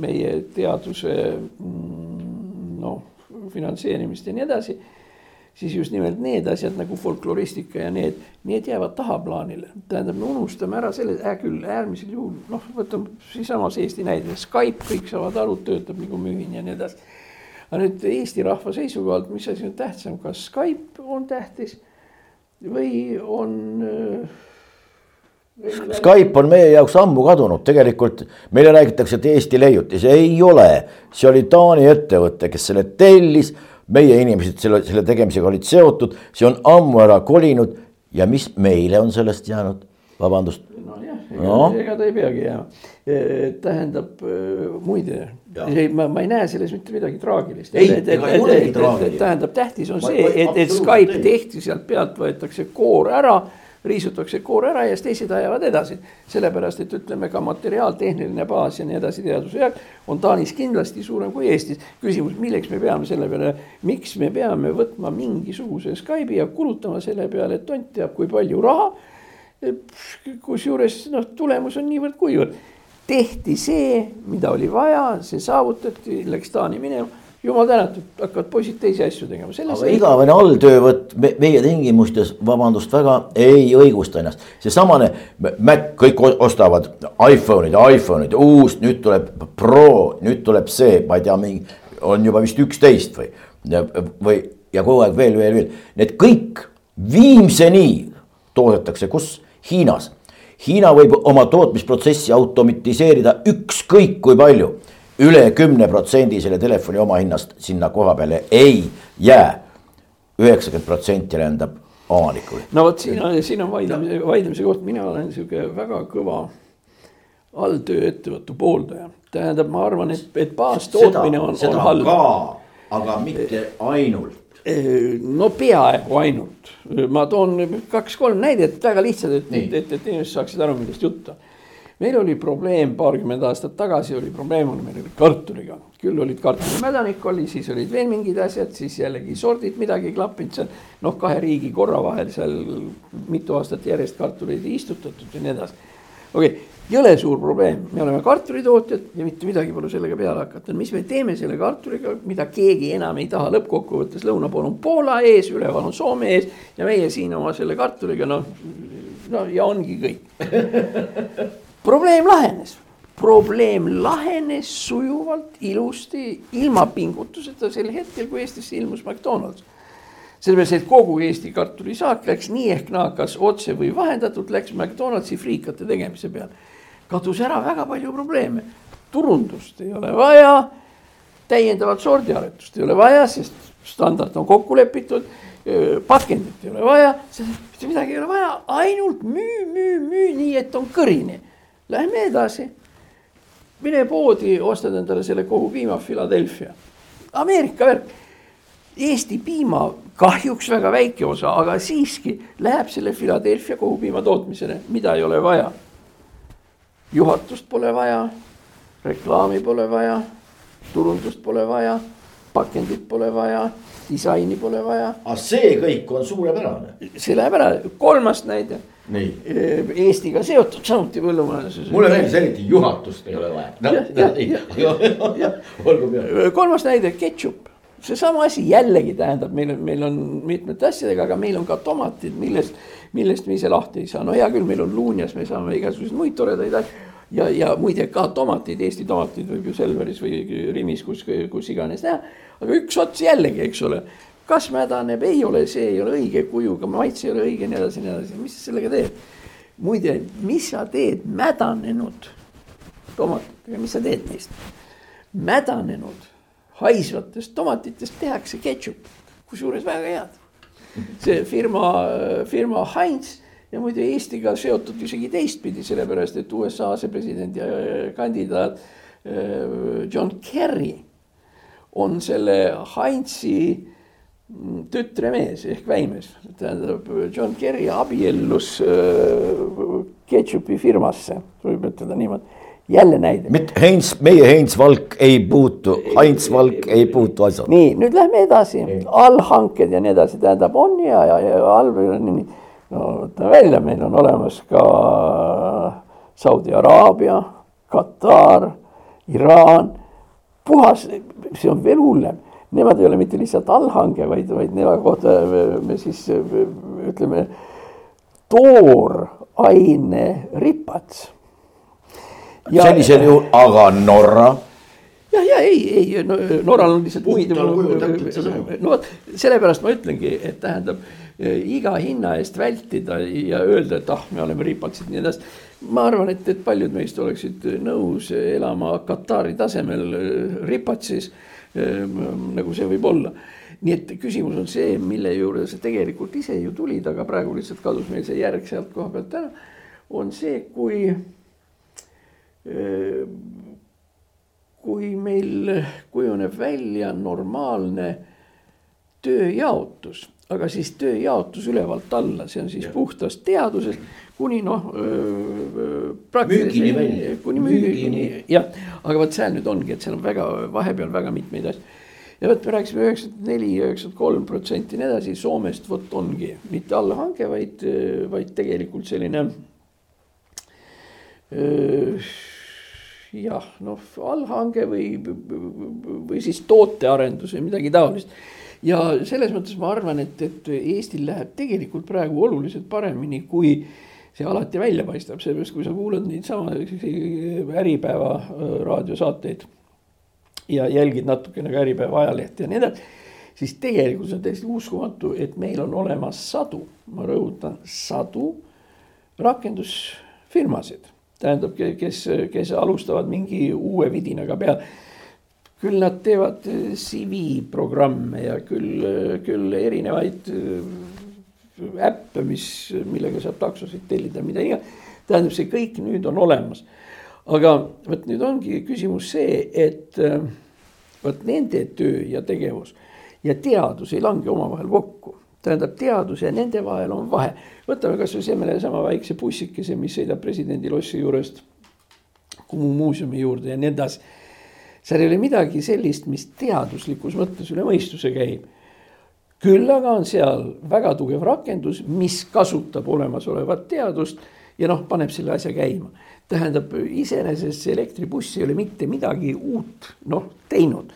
meie teaduse mm, noh, finantseerimist ja nii edasi siis just nimelt need asjad nagu folkloristika ja need, need jäävad tahaplaanile. tähendab, me unustame ära selle, hea küll, äärmisel juhul noh, võtame siinsamas Eesti näide, Skype, kõik saavad aru, töötab nagu mühin ja nii edasi. aga nüüd Eesti rahva seisukohalt, mis asi on tähtsam, kas Skype on tähtis või on äh, Skype on meie jaoks ammu kadunud, tegelikult meile räägitakse, et Eesti leiutis, ei ole. see oli Taani ettevõte, kes selle tellis meie inimesed selle, selle tegemisega olid seotud, see on ammu ära kolinud ja mis meile on sellest jäänud, vabandust. nojah, ega no. ega ta ei peagi jääma. E, tähendab muide, ma, ma ei näe selles mitte midagi traagilist. tähendab, tähtis on ma, see, et, et Skype tehti sealt pealt, võetakse koor ära riisutakse koor ära ja siis teised ajavad edasi. sellepärast, et ütleme ka materiaaltehniline baas ja nii edasi, teaduse on Taanis kindlasti suurem kui Eestis. küsimus, milleks me peame selle peale, miks me peame võtma mingisuguse Skype'i ja kulutama selle peale, et tont teab, kui palju raha. kusjuures noh, tulemus on niivõrd-kuivõrd. tehti see, mida oli vaja, see saavutati, läks Taani minema jumal tänatud, hakkavad poisid teisi asju tegema. aga ei... igavene alltöövõtt me, meie tingimustes, vabandust väga, ei õigusta ennast. seesamane Mac, kõik ostavad iPhone'id, iPhone'id, uus, nüüd tuleb Pro, nüüd tuleb see, ma ei tea, mingi, on juba vist üksteist või, või ja kogu aeg veel, veel, veel. Need kõik viimseni toodetakse, kus? Hiinas. Hiina võib oma tootmisprotsessi automatiseerida ükskõik kui palju üle kümne protsendi selle telefoni omahinnast sinna koha peale ei jää. üheksakümmend protsenti lendab omanikule. no vot, siin on, siin on vaidlemise, vaidlemise koht, mina olen sihuke väga kõva alltööettevõtu pooldaja. tähendab, ma arvan, et, et baastootmine on, on halb. aga mitte ainult no peaaegu ainult, ma toon kaks-kolm näidet väga lihtsad, et, et, et, et inimesed saaksid aru, millest jutt on meil oli probleem paarkümmend aastat tagasi oli probleem, oli meil oli kartuliga. küll olid kartulimädanik oli, siis olid veel mingid asjad, siis jällegi sordid midagi klappinud seal. noh, kahe riigi korra vahel seal mitu aastat järjest kartuleid ei istutatud ja nii edasi. okei okay,, jõle suur probleem, me oleme kartulitootjad ja mitte midagi pole sellega peale hakata, mis me teeme selle kartuliga, mida keegi enam ei taha, lõppkokkuvõttes lõuna pool on Poola ees, üleval on Soome ees ja meie siin oma selle kartuliga noh, no ja ongi kõik probleem lahenes, probleem lahenes sujuvalt, ilusti, ilma pingutuseta sel hetkel, kui Eestisse ilmus McDonalds. sellepärast, et kogu Eesti kartulisaak läks nii ehk naa, kas otse või vahendatult, läks McDonaldsi friikate tegemise peale. kadus ära väga palju probleeme, turundust ei ole vaja, täiendavat sordiaretust ei ole vaja, sest standard on kokku lepitud pakendit ei ole vaja, mitte midagi ei ole vaja, ainult müü, müü, müü nii, et on kõrini Lähme edasi. mine poodi, ostad endale selle kogu piima Philadelphia. Ameerika värk. Eesti piima kahjuks väga väike osa, aga siiski läheb selle Philadelphia kogupiima tootmisele, mida ei ole vaja. juhatust pole vaja, reklaami pole vaja, turundust pole vaja, pakendit pole vaja, disaini pole vaja. aga see kõik on suurepärane. see läheb ära, kolmas näide Eestiga seotud samuti põllumajanduses. mulle meeldis eriti juhatust ei ole vaja no,. olgu peale. kolmas näide, ketšup, seesama asi jällegi tähendab, meil on, meil on mitmete asjadega, aga meil on ka tomatid, millest, millest me ise lahti ei saa, no hea küll, meil on luunjas, me saame igasuguseid muid toredaid asju. ja, ja muide ka tomatid, Eesti tomatid võib ju Selveris või Rimis, kus, kus iganes näha. aga üks ots jällegi, eks ole kas mädaneb, ei ole, see ei ole õige kujuga, maitse ei ole õige, nii edasi, nii edasi, mis sa sellega teed? muide, mis sa teed mädanenud tomatitega, mis sa teed neist? mädanenud haisvatest tomatitest tehakse ketšup, kusjuures väga head. see firma, firma Heinz ja muide Eestiga seotud isegi teistpidi, sellepärast et USA asepresidendi kandidaat äh, John Kerry on selle Heinzi tütremees ehk väimees, tähendab John Kerry abiellus äh, ketšupi firmasse, võib ütelda niimoodi. Jälle näide. mitte Heinz, meie Heinz Valk ei puutu, Heinz Valk ei puutu asja. nii, nüüd lähme edasi, allhanked ja nii edasi, tähendab on ja, ja, ja all no võtame välja, meil on olemas ka Saudi Araabia, Katar, Iraan, puhas, see on veel hullem nemad ei ole mitte lihtsalt allhange, vaid, vaid nemad me siis ütleme tooraine ripats ja, sellisel juhul, aga Norra jah, ja ei, ei no, Norral on lihtsalt muid. no vot, sellepärast ma ütlengi, et tähendab iga hinna eest vältida ja öelda, et ah, me oleme ripatsid ja nii edasi. ma arvan, et, et paljud meist oleksid nõus elama Katari tasemel ripatsis nagu see võib olla. nii et küsimus on see, mille juurde sa tegelikult ise ju tulid, aga praegu lihtsalt kadus meil see järg sealt koha pealt ära. on see, kui kui meil kujuneb välja normaalne tööjaotus, aga siis tööjaotus ülevalt alla, see on siis ja. puhtast teadusest kuni noh. müügini välja. kuni müügini, jah, aga vot seal nüüd ongi, et seal on väga vahepeal väga mitmeid asju. ja vot me rääkisime üheksakümmend neli, üheksakümmend kolm protsenti ja nii edasi, Soomest vot ongi mitte allahange, vaid, vaid tegelikult selline jah, noh, allhange või, või siis tootearendus või midagi taolist. ja selles mõttes ma arvan, et, et Eestil läheb tegelikult praegu oluliselt paremini, kui see alati välja paistab, seepärast kui sa kuulad neid sama Äripäeva äh, raadiosaateid ja jälgid natukene ka Äripäeva ajalehti ja nii edasi, siis tegelikult see on täiesti uskumatu, et meil on olemas sadu, ma rõhutan, sadu rakendusfirmasid tähendab, kes, kes alustavad mingi uue vidinaga peale. küll nad teevad eh, CV programme ja küll, küll erinevaid äppe, mis, millega saab taksosid tellida, mida iganes. tähendab, see kõik nüüd on olemas. aga vot nüüd ongi küsimus see, et eh, vot nende töö ja tegevus ja teadus ei lange omavahel kokku tähendab, teadus ja nende vahel on vahe. võtame kasvõi sellesama väikse bussikese, mis sõidab presidendi lossi juurest Kumu muuseumi juurde ja nii edasi. seal ei ole midagi sellist, mis teaduslikus mõttes üle mõistuse käib. Küll aga on seal väga tugev rakendus, mis kasutab olemasolevat teadust ja noh, paneb selle asja käima. tähendab, iseenesest see elektribuss ei ole mitte midagi uut noh teinud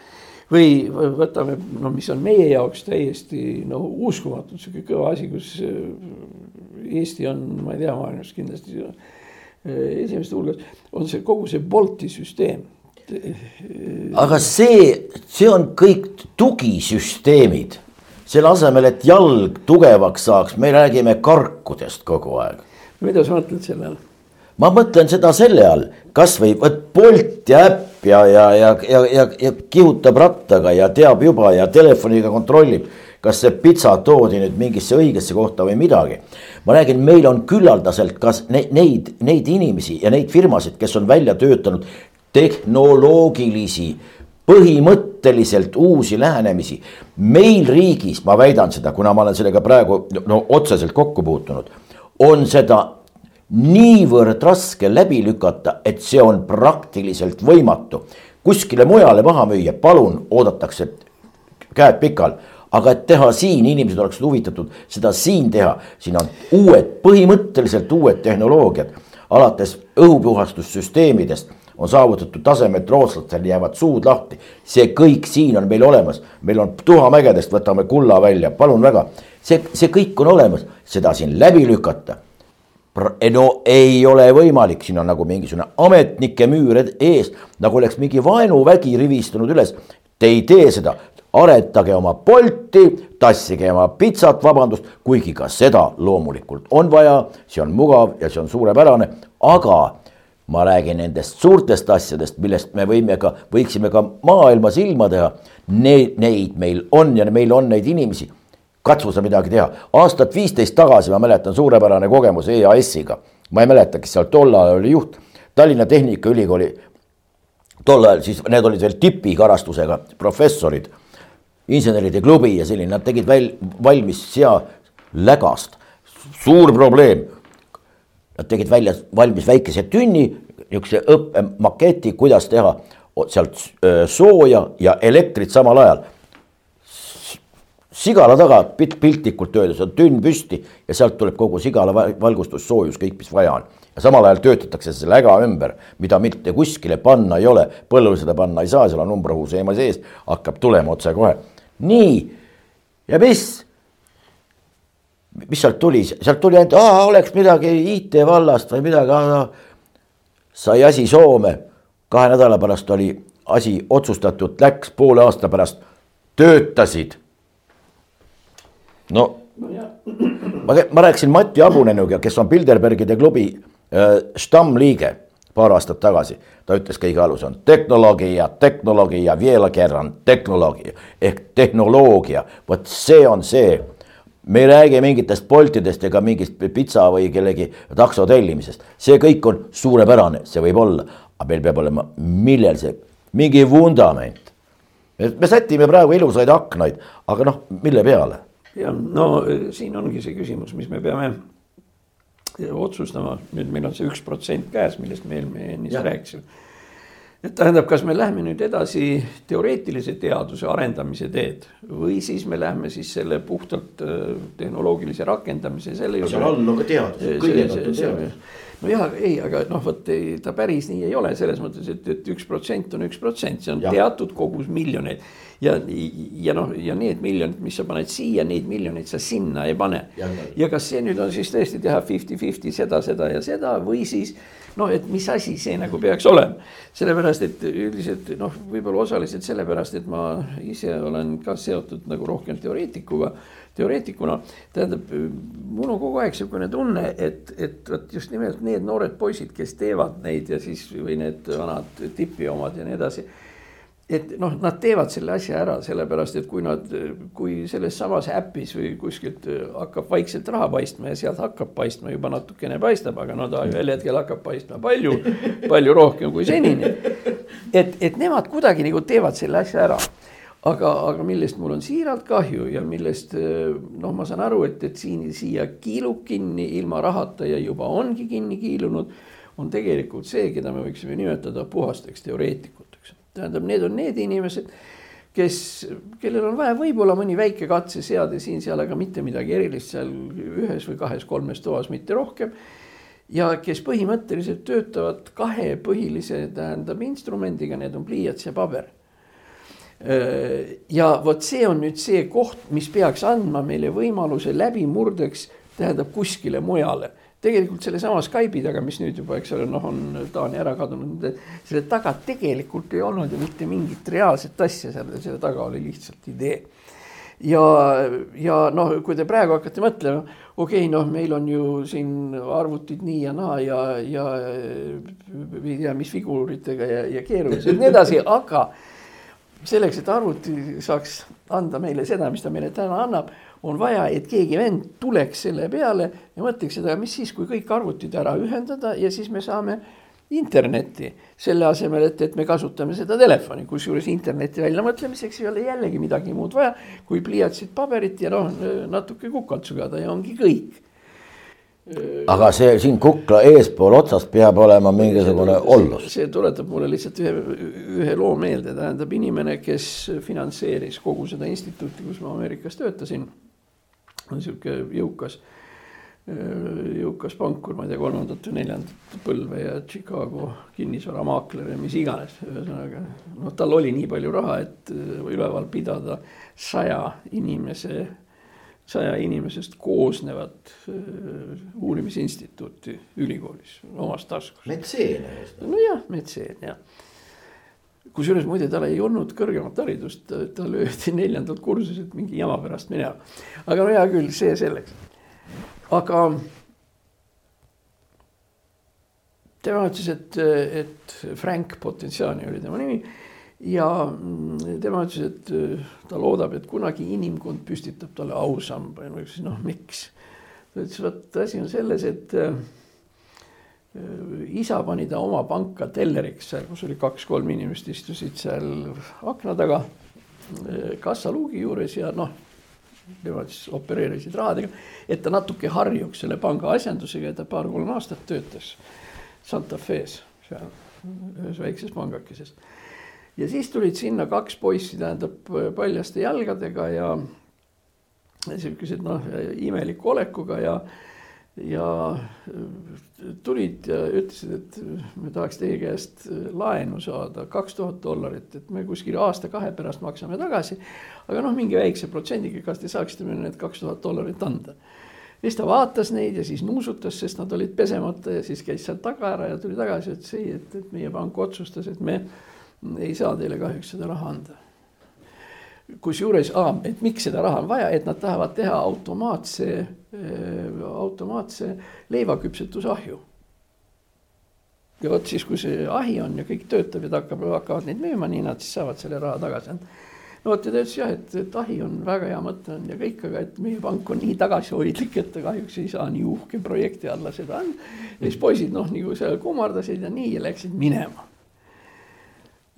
või võtame, no mis on meie jaoks täiesti no uskumatult sihuke kõva asi, kus äh, Eesti on, ma ei tea, maailmas kindlasti äh, esimeste hulgas, on see kogu see Bolti süsteem. aga see, see on kõik tugisüsteemid, selle asemel, et jalg tugevaks saaks, me räägime karkudest kogu aeg. mida sa mõtled selle all? ma mõtlen seda selle all, kasvõi vot Bolt ja äpp ja, ja, ja, ja, ja, ja kihutab rattaga ja teab juba ja telefoniga kontrollib, kas see pitsa toodi nüüd mingisse õigesse kohta või midagi. ma räägin, meil on küllaldaselt kas neid, neid, neid inimesi ja neid firmasid, kes on välja töötanud tehnoloogilisi põhimõtteliselt uusi lähenemisi. meil riigis, ma väidan seda, kuna ma olen sellega praegu no otseselt kokku puutunud, on seda niivõrd raske läbi lükata, et see on praktiliselt võimatu. kuskile mujale maha müüa, palun, oodatakse käed pikal aga et teha siin, inimesed oleksid huvitatud seda siin teha, siin on uued, põhimõtteliselt uued tehnoloogiad. alates õhupuhastussüsteemidest on saavutatud taseme, et rootslastel jäävad suud lahti. see kõik siin on meil olemas, meil on tuhamägedest, võtame kulla välja, palun väga. see, see kõik on olemas, seda siin läbi lükata. No ei ole võimalik, siin on nagu mingisugune ametnike müür ees, nagu oleks mingi vaenuvägi rivistunud üles. Te ei tee seda, aretage oma Bolti, tassige oma pitsat, vabandust, kuigi ka seda loomulikult on vaja, see on mugav ja see on suurepärane, aga ma räägin nendest suurtest asjadest, millest me võime ka, võiksime ka maailmas ilma teha. Need, neid meil on ja meil on neid inimesi katsu sa midagi teha. aastat viisteist tagasi ma mäletan suurepärane kogemus EAS-iga. ma ei mäleta, kes seal tol ajal oli juht. Tallinna Tehnikaülikooli, tol ajal siis need olid veel tipikarastusega professorid. inseneride klubi ja selline, nad tegid väl, valmis sealägast, suur probleem. Nad tegid välja, valmis väikese tünni, niisuguse õppemaketi, kuidas teha sealt sooja ja elektrit samal ajal sigala taga piltlikult öeldes on tünn püsti ja sealt tuleb kogu sigala valgustus, soojus, kõik, mis vaja on. ja samal ajal töötatakse see läga ümber, mida mitte kuskile panna ei ole, põllule seda panna ei saa, seal on umbrahuuseema sees, hakkab tulema otsekohe. nii, ja mis? Mis sealt tuli, sealt tuli ainult, oleks midagi IT vallast või midagi, sai asi Soome, kahe nädala pärast oli asi otsustatud, läks poole aasta pärast, töötasid. No, no ma, ma rääkisin Mati Abunenuga, kes on Bilderbergide klubi äh, stammliige paar aastat tagasi. ta ütles kõige alus on tehnoloogia, tehnoloogia, veel kerran tehnoloogia. Ehk tehnoloogia, vot see on see. Me ei räägi mingitest Boltidest ega mingist pitsa või kellegi takso tellimisest, see kõik on suurepärane, see võib olla, aga meil peab olema, millel see, mingi vundament. me sätime praegu ilusaid aknaid, aga noh, mille peale? Ja no siin ongi see küsimus, mis me peame otsustama, nüüd meil on see üks protsent käes, millest me ennist rääkisime. Et tähendab, kas me läheme nüüd edasi teoreetilise teaduse arendamise teed või siis me läheme siis selle puhtalt äh, tehnoloogilise rakendamise selle juurde. seal all on ka teadus, kõigepealt on teadus nojah, ei, aga noh, vot ei, ta päris nii ei ole selles mõttes, et, et üks protsent on üks protsent, see on ja. teatud kogus miljoneid. ja, ja noh, ja need miljonid, mis sa paned siia, neid miljoneid sa sinna ei pane. ja kas see nüüd on siis tõesti teha fifty-fifty seda, seda ja seda või siis noh, et mis asi see nagu peaks olema. sellepärast, et üldiselt noh, võib-olla osaliselt sellepärast, et ma ise olen ka seotud nagu rohkem teoreetikuga teoreetikuna, tähendab, mul on kogu aeg niisugune tunne, et, et vot just nimelt need noored poisid, kes teevad neid ja siis või need vanad tipi omad ja nii edasi et noh, nad teevad selle asja ära, sellepärast et kui nad, kui selles samas äpis või kuskilt hakkab vaikselt raha paistma ja sealt hakkab paistma juba natukene paistab, aga no ta ühel hetkel hakkab paistma palju, palju rohkem kui senini. et, et nemad kuidagi nagu teevad selle asja ära aga, aga millest mul on siiralt kahju ja millest noh, ma saan aru, et, et siin siia kiilub kinni ilma rahata ja juba ongi kinni kiilunud, on tegelikult see, keda me võiksime nimetada puhasteks teoreetikuteks. Tähendab, need on need inimesed, kes, kellel on vaja võib-olla mõni väike katseseade siin-seal, aga mitte midagi erilist seal ühes või kahes-kolmes toas, mitte rohkem ja kes põhimõtteliselt töötavad kahe põhilise, tähendab instrumendiga, need on pliiats ja paber ja vot see on nüüd see koht, mis peaks andma meile võimaluse läbimurdeks, tähendab kuskile mujale. Tegelikult sellesama Skype'i taga, mis nüüd juba, eks ole, noh, on Taani ära kadunud, selle taga tegelikult ei olnud ju mitte mingit reaalset asja, selle, selle taga oli lihtsalt idee. ja, ja noh, kui te praegu hakkate mõtlema, okei okay,, noh, meil on ju siin arvutid nii ja naa ja, ja ei tea, mis figuritega ja, ja keerulised ja nii edasi, aga selleks, et arvuti saaks anda meile seda, mis ta meile täna annab, on vaja, et keegi vend tuleks selle peale ja mõtleks seda, mis siis, kui kõik arvutid ära ühendada ja siis me saame internetti. selle asemel, et, et me kasutame seda telefoni, kusjuures interneti väljamõtlemiseks ei ole jällegi midagi muud vaja, kui pliiatsit, paberit ja noh, natuke kukalt sugada ja ongi kõik aga see siin kukla eespool otsast peab olema mingisugune ollus. see tuletab mulle lihtsalt ühe, ühe loo meelde, tähendab inimene, kes finantseeris kogu seda instituuti, kus ma Ameerikas töötasin. On sihuke jõukas, jõukas pankur, ma ei tea, kolmandat või neljandat põlve ja Chicago kinnisvaramaakler ja mis iganes. ühesõnaga noh, tal oli nii palju raha, et üleval pidada saja inimese saja inimesest koosnevat äh, uurimisinstituuti ülikoolis omast taskust. metseen. nojah, metseen jah. Kusjuures muide, tal ei olnud kõrgemat haridust, tal öeldi neljandalt kursuselt mingi jama pärast minema. aga no hea küll, see selleks. aga tema ütles, et, et Frank Potentsiaani oli tema nimi ja tema ütles, et ta loodab, et kunagi inimkond püstitab talle ausamba ja ma ütlesin, noh, miks. ta ütles, vot asi on selles, et isa pani ta oma panka telleriks seal, kus oli kaks-kolm inimest istusid seal akna taga. kassaluugi juures ja noh, nemad siis opereerisid rahadega, et ta natuke harjuks selle panga asjandusega ja ta paar-kolm aastat töötas Santa Fe's seal ühes väikses pangakeses. ja siis tulid sinna kaks poissi, tähendab paljaste jalgadega ja sihukesed noh, imeliku olekuga ja ja tulid ja ütlesid, et me tahaks teie käest laenu saada kaks tuhat dollarit, et me kuskil aasta-kahe pärast maksame tagasi. aga noh, mingi väikse protsendiga, kas te saaksite meile need kaks tuhat dollarit anda. siis ta vaatas neid ja siis nuusutas, sest nad olid pesemata ja siis käis sealt taga ära ja tuli tagasi, ütles ei, et, meie pank otsustas, et me ei saa teile kahjuks seda raha anda kusjuures, et miks seda raha on vaja, et nad tahavad teha automaatse, äh, automaatse leivaküpsetusahju. ja vot siis, kui see ahi on ja kõik töötab ja ta hakkab, hakkavad neid müüma, nii nad siis saavad selle raha tagasi anda. no vot ja ta ütles jah, et, et ahi on väga hea mõte on ja kõik, aga et meie pank on nii tagasihoidlik, et ta kahjuks ei saa nii uhke projekti alla seda anda. ja siis poisid noh, nagu seal kummardasid ja nii ja läksid minema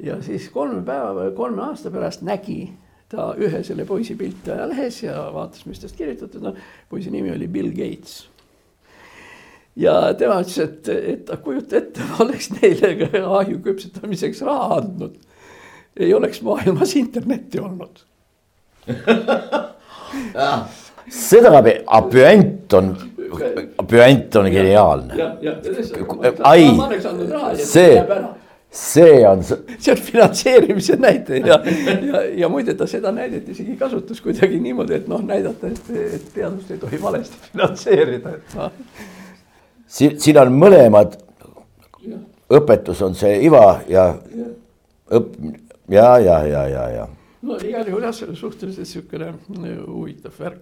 ja siis kolme päeva, kolme aasta pärast nägi ta ühe selle poisi pilti ajalehes ja vaatas, mis tast kirjutatud on. poisi nimi oli Bill Gates. ja tema ütles, et, et kujuta ette, ma oleks neile ahju küpsetamiseks raha andnud. ei oleks maailmas internetti olnud seda, püant on, püant on geniaalne. ai, see see on. see on finantseerimise näide ja, ja, ja muide ta seda näidet isegi kasutas kuidagi niimoodi, et noh, näidata, et, et teadust ei tohi valesti finantseerida, et noh. siin, siin on mõlemad. õpetus on see iva ja, ja. õpp ja, ja, ja, ja, ja. no igal juhul jah, see on suhteliselt sihukene äh, huvitav värk.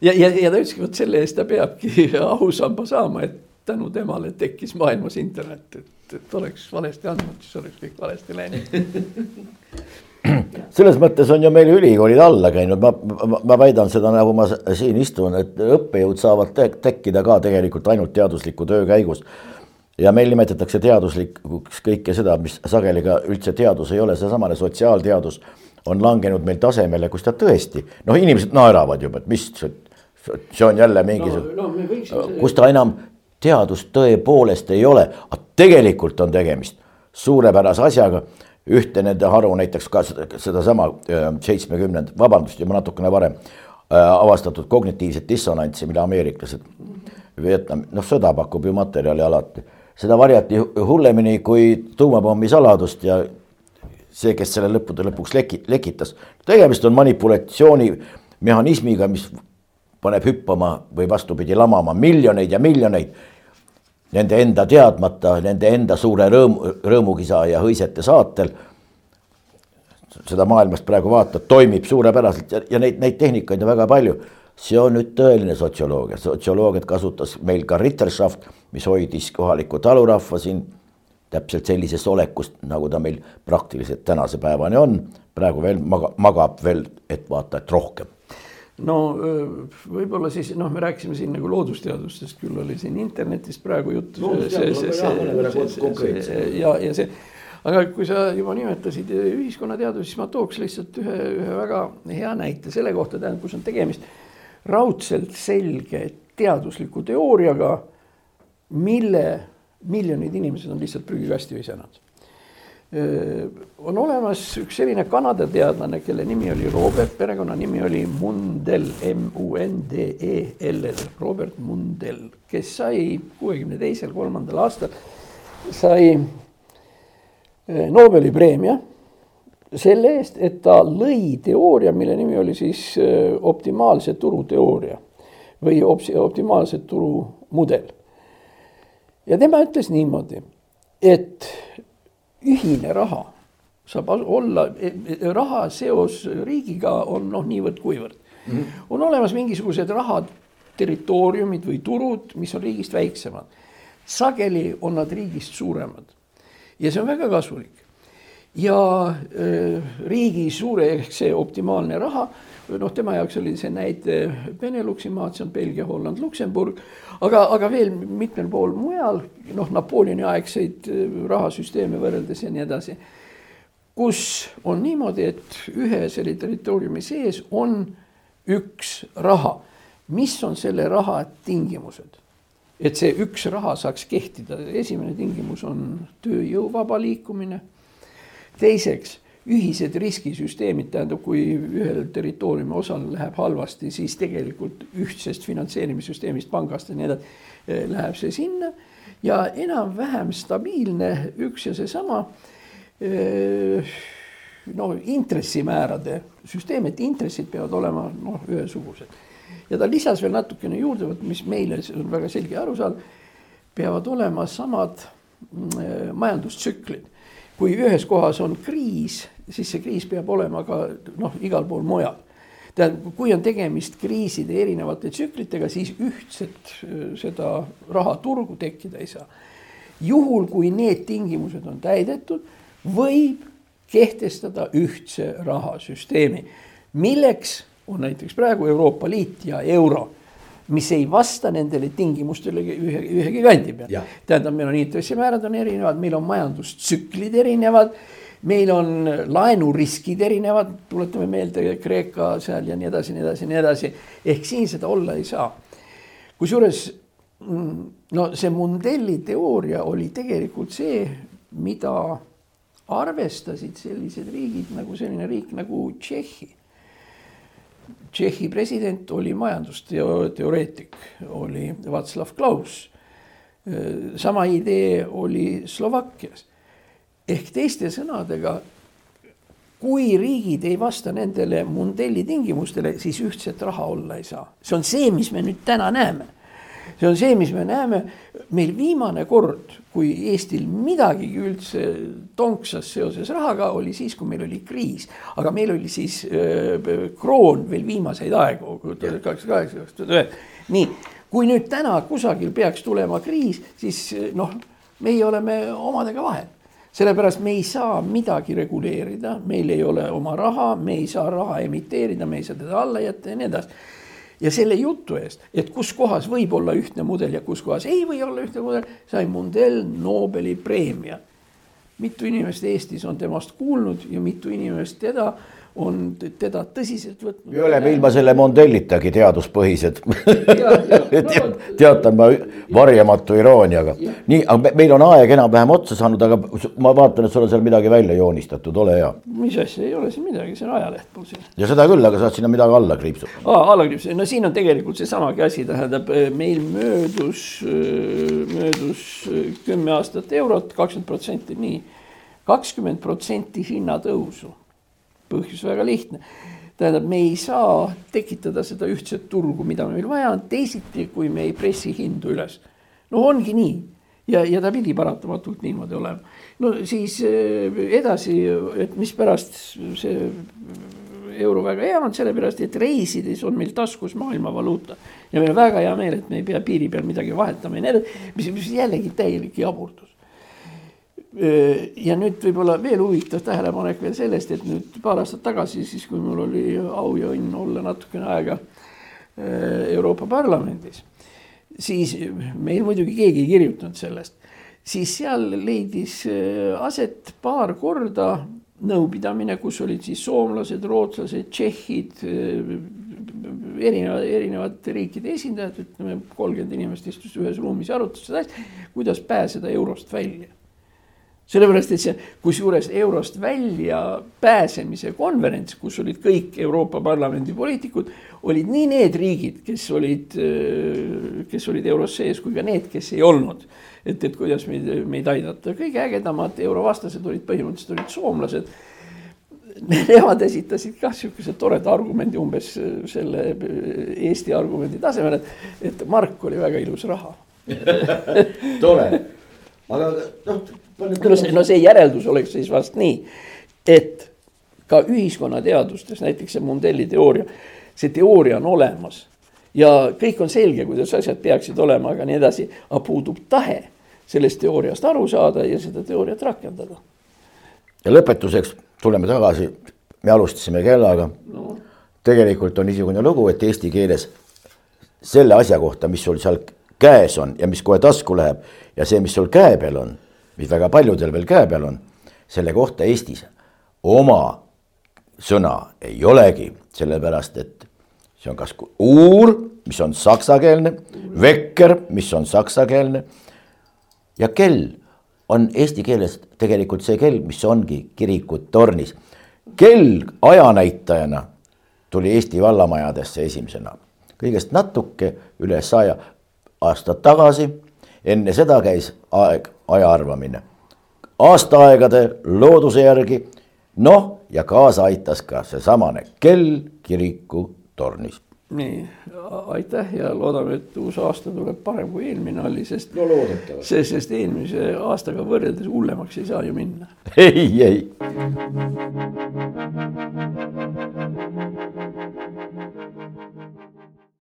ja, ja, ja ta ütleski, vot selle eest ta peabki ausamba saama, et tänu temale tekkis maailmas internet, et et, oleks valesti andnud, siis oleks kõik valesti läinud. Selles mõttes on ju meil ülikoolid alla käinud, ma, ma, ma väidan seda, nagu ma siin istun, et õppejõud saavad te tekkida ka tegelikult ainult teadusliku töö käigus. ja meil nimetatakse teaduslikuks kõike seda, mis sageli ka üldse teadus ei ole, seesamane sotsiaalteadus on langenud meil tasemele, kus ta tõesti, noh, inimesed naeravad juba, et mis, see on jälle mingisugune no, no, kus ta enam teadust tõepoolest ei ole, aga tegelikult on tegemist suurepärase asjaga. ühte nende haru näiteks ka sedasama seda seitsmekümnend, vabandust, juba natukene varem avastatud kognitiivset dissonantsi, mida ameeriklased, Vietnam, noh, sõda pakub ju materjali alati, seda varjati hullemini kui tuumapommi saladust ja see, kes selle lõppude lõpuks leki-, lekitas. tegemist on manipulatsioonimehhanismiga, mis paneb hüppama või vastupidi, lamama miljoneid ja miljoneid nende enda teadmata, nende enda suure rõõmu, rõõmukisa ja hõisete saatel. seda maailmast praegu vaatad, toimib suurepäraselt ja, ja neid, neid tehnikaid on väga palju. see on nüüd tõeline sotsioloogia, sotsioloogiat kasutas meil ka Ritterschaft, mis hoidis kohalikku talurahva siin täpselt sellises olekus, nagu ta meil praktiliselt tänase päevani on. praegu veel maga, magab veel, et vaata, et rohkem no võib-olla siis noh, me rääkisime siin nagu loodusteadustest, küll oli siin internetist praegu juttu. ja, ja see, aga kui sa juba nimetasid ühiskonnateadusi, siis ma tooks lihtsalt ühe, ühe väga hea näite selle kohta, tähendab, kus on tegemist raudselt selge teadusliku teooriaga, mille miljonid inimesed on lihtsalt prügikasti visanud on olemas üks selline Kanada teadlane, kelle nimi oli Robert, perekonnanimi oli Mundell, M-U-N-D-E-L-L, Robert Mundell, kes sai kuuekümne teisel, kolmandal aastal sai Nobeli preemia selle eest, et ta lõi teooria, mille nimi oli siis optimaalse turu teooria või optimaalse turu mudel. ja tema ütles niimoodi, et ühine raha saab olla, e, e, raha seos riigiga on noh, niivõrd-kuivõrd mm. -hmm. on olemas mingisugused rahad, territooriumid või turud, mis on riigist väiksemad. sageli on nad riigist suuremad ja see on väga kasulik. Ja äh, riigi suure ehk see optimaalne raha noh, tema jaoks oli see näide Beneluxi maad, see on Belgia, Holland, Luksemburg, aga, aga veel mitmel pool mujal, noh, Napoleoni aegseid äh, rahasüsteeme võrreldes ja nii edasi. kus on niimoodi, et ühe selle territooriumi sees on üks raha. mis on selle raha tingimused? et see üks raha saaks kehtida, esimene tingimus on tööjõu vaba liikumine. Teiseks, ühised riskisüsteemid, tähendab, kui ühel territooriumi osal läheb halvasti, siis tegelikult ühtsest finantseerimissüsteemist, pangast ja nii edasi, eh, läheb see sinna ja enam-vähem stabiilne üks ja seesama no intressimäärade süsteem, et intressid peavad olema noh, ühesugused. ja ta lisas veel natukene juurde, vot mis meile on väga selge arusaam, peavad olema samad mm, majandustsüklid. Kui ühes kohas on kriis, siis see kriis peab olema ka noh, igal pool mujal tähendab, kui on tegemist kriiside erinevate tsüklitega, siis ühtset seda rahaturgu tekkida ei saa. juhul, kui need tingimused on täidetud võib kehtestada ühtse rahasüsteemi, milleks on näiteks praegu Euroopa Liit ja euro, mis ei vasta nendele tingimustele ühe, ühegi kandi peal. tähendab, meil on intressimäärad on erinevad, meil on majandustsüklid erinevad, meil on laenuriskid erinevad, tuletame meelde Kreeka seal ja nii edasi, nii edasi, nii edasi. ehk siin seda olla ei saa. kusjuures mm, no see Mundelli teooria oli tegelikult see, mida arvestasid sellised riigid nagu selline riik nagu Tšehhi. Tšehhi president oli majandusteoreetik, oli Václav Klaus. sama idee oli Slovakkias. ehk teiste sõnadega, kui riigid ei vasta nendele Mundelli tingimustele, siis ühtset raha olla ei saa. see on see, mis me nüüd täna näeme see on see, mis me näeme, meil viimane kord, kui Eestil midagigi üldse tonksas seoses rahaga, oli siis, kui meil oli kriis. aga meil oli siis äh, kroon veel viimaseid aegu, tuhat kaheksasada kaheksa, kaks tuhat üheksa. nii, kui nüüd täna kusagil peaks tulema kriis, siis noh, meie oleme omadega vahel sellepärast me ei saa midagi reguleerida, meil ei ole oma raha, me ei saa raha emiteerida, me ei saa teda alla jätta ja nii edasi ja selle jutu eest, et kus kohas võib olla ühtne mudel ja kus kohas ei või olla ühtne mudel, sai Mundell Nobeli preemia. mitu inimest Eestis on temast kuulnud ja mitu inimest teda on teda tõsiselt võtnud. me oleme ilma selle Mondellitagi teaduspõhised teatan ma varjamatu irooniaga. nii, aga meil on aeg enam-vähem otsa saanud, aga ma vaatan, et sul on seal midagi välja joonistatud, ole hea. mis asja, ei ole siin midagi, see on ajaleht mul siin. ja seda küll, aga saad sinna midagi alla kriipsuda. aa, alla kriipsuda, no siin on tegelikult seesamagi asi, tähendab meil möödus, möödus kümme aastat eurot, kakskümmend protsenti, nii, kakskümmend protsenti hinnatõusu põhjus väga lihtne. tähendab, me ei saa tekitada seda ühtset turgu, mida meil vaja on, teisiti, kui me ei pressi hindu üles. no ongi nii ja, ja ta pidi paratamatult niimoodi olema. no siis eh, edasi, et mispärast see euro väga hea on, sellepärast et reisides on meil taskus maailmavaluuta. ja meil on väga hea meel, et me ei pea piiri peal midagi vahetama ja nii edasi, mis, mis jällegi täielik jaburus ja nüüd võib-olla veel huvitav tähelepanek veel sellest, et nüüd paar aastat tagasi, siis kui mul oli au ja õnn olla natukene aega Euroopa Parlamendis, siis meil muidugi keegi ei kirjutanud sellest, siis seal leidis aset paar korda nõupidamine, kus olid siis soomlased, rootslased, tšehhid, erinevad, erinevate riikide esindajad, ütleme kolmkümmend inimest istus ühes ruumis ja arutas seda asja, kuidas pääseda eurost välja sellepärast, et see, kusjuures eurost välja pääsemise konverents, kus olid kõik Euroopa Parlamendi poliitikud, olid nii need riigid, kes olid, kes olid euros sees, kui ka need, kes ei olnud. et, et kuidas meid, meid aidata, kõige ägedamad eurovastased olid põhimõtteliselt olid soomlased. Nemad esitasid kah sihukese toreda argumendi umbes selle Eesti argumendi tasemel, et, et mark oli väga ilus raha tore, aga noh no see, no see järeldus oleks siis vast nii, et ka ühiskonnateadustes, näiteks see Mundelli teooria, see teooria on olemas ja kõik on selge, kuidas asjad peaksid olema, aga nii edasi, aga puudub tahe sellest teooriast aru saada ja seda teooriat rakendada. ja lõpetuseks tuleme tagasi, me alustasime kellaga. No.. tegelikult on niisugune lugu, et eesti keeles selle asja kohta, mis sul seal käes on ja mis kohe tasku läheb ja see, mis sul käe peal on mis väga paljudel veel käe peal on, selle kohta Eestis oma sõna ei olegi, sellepärast et see on kas uur, mis on saksakeelne, vekker, mis on saksakeelne ja kell on eesti keeles tegelikult see kell, mis ongi kirikutornis. kell ajanäitajana tuli Eesti vallamajadesse esimesena, kõigest natuke üle saja aastat tagasi. enne seda käis aeg, aja arvamine, aastaaegade looduse järgi. noh, ja kaasa aitas ka seesamane kell kirikutornis nii, aitäh ja loodame, et uus aasta tuleb parem kui eelmine oli, sest no sest, sest eelmise aastaga võrreldes hullemaks ei saa ju minna. ei, ei.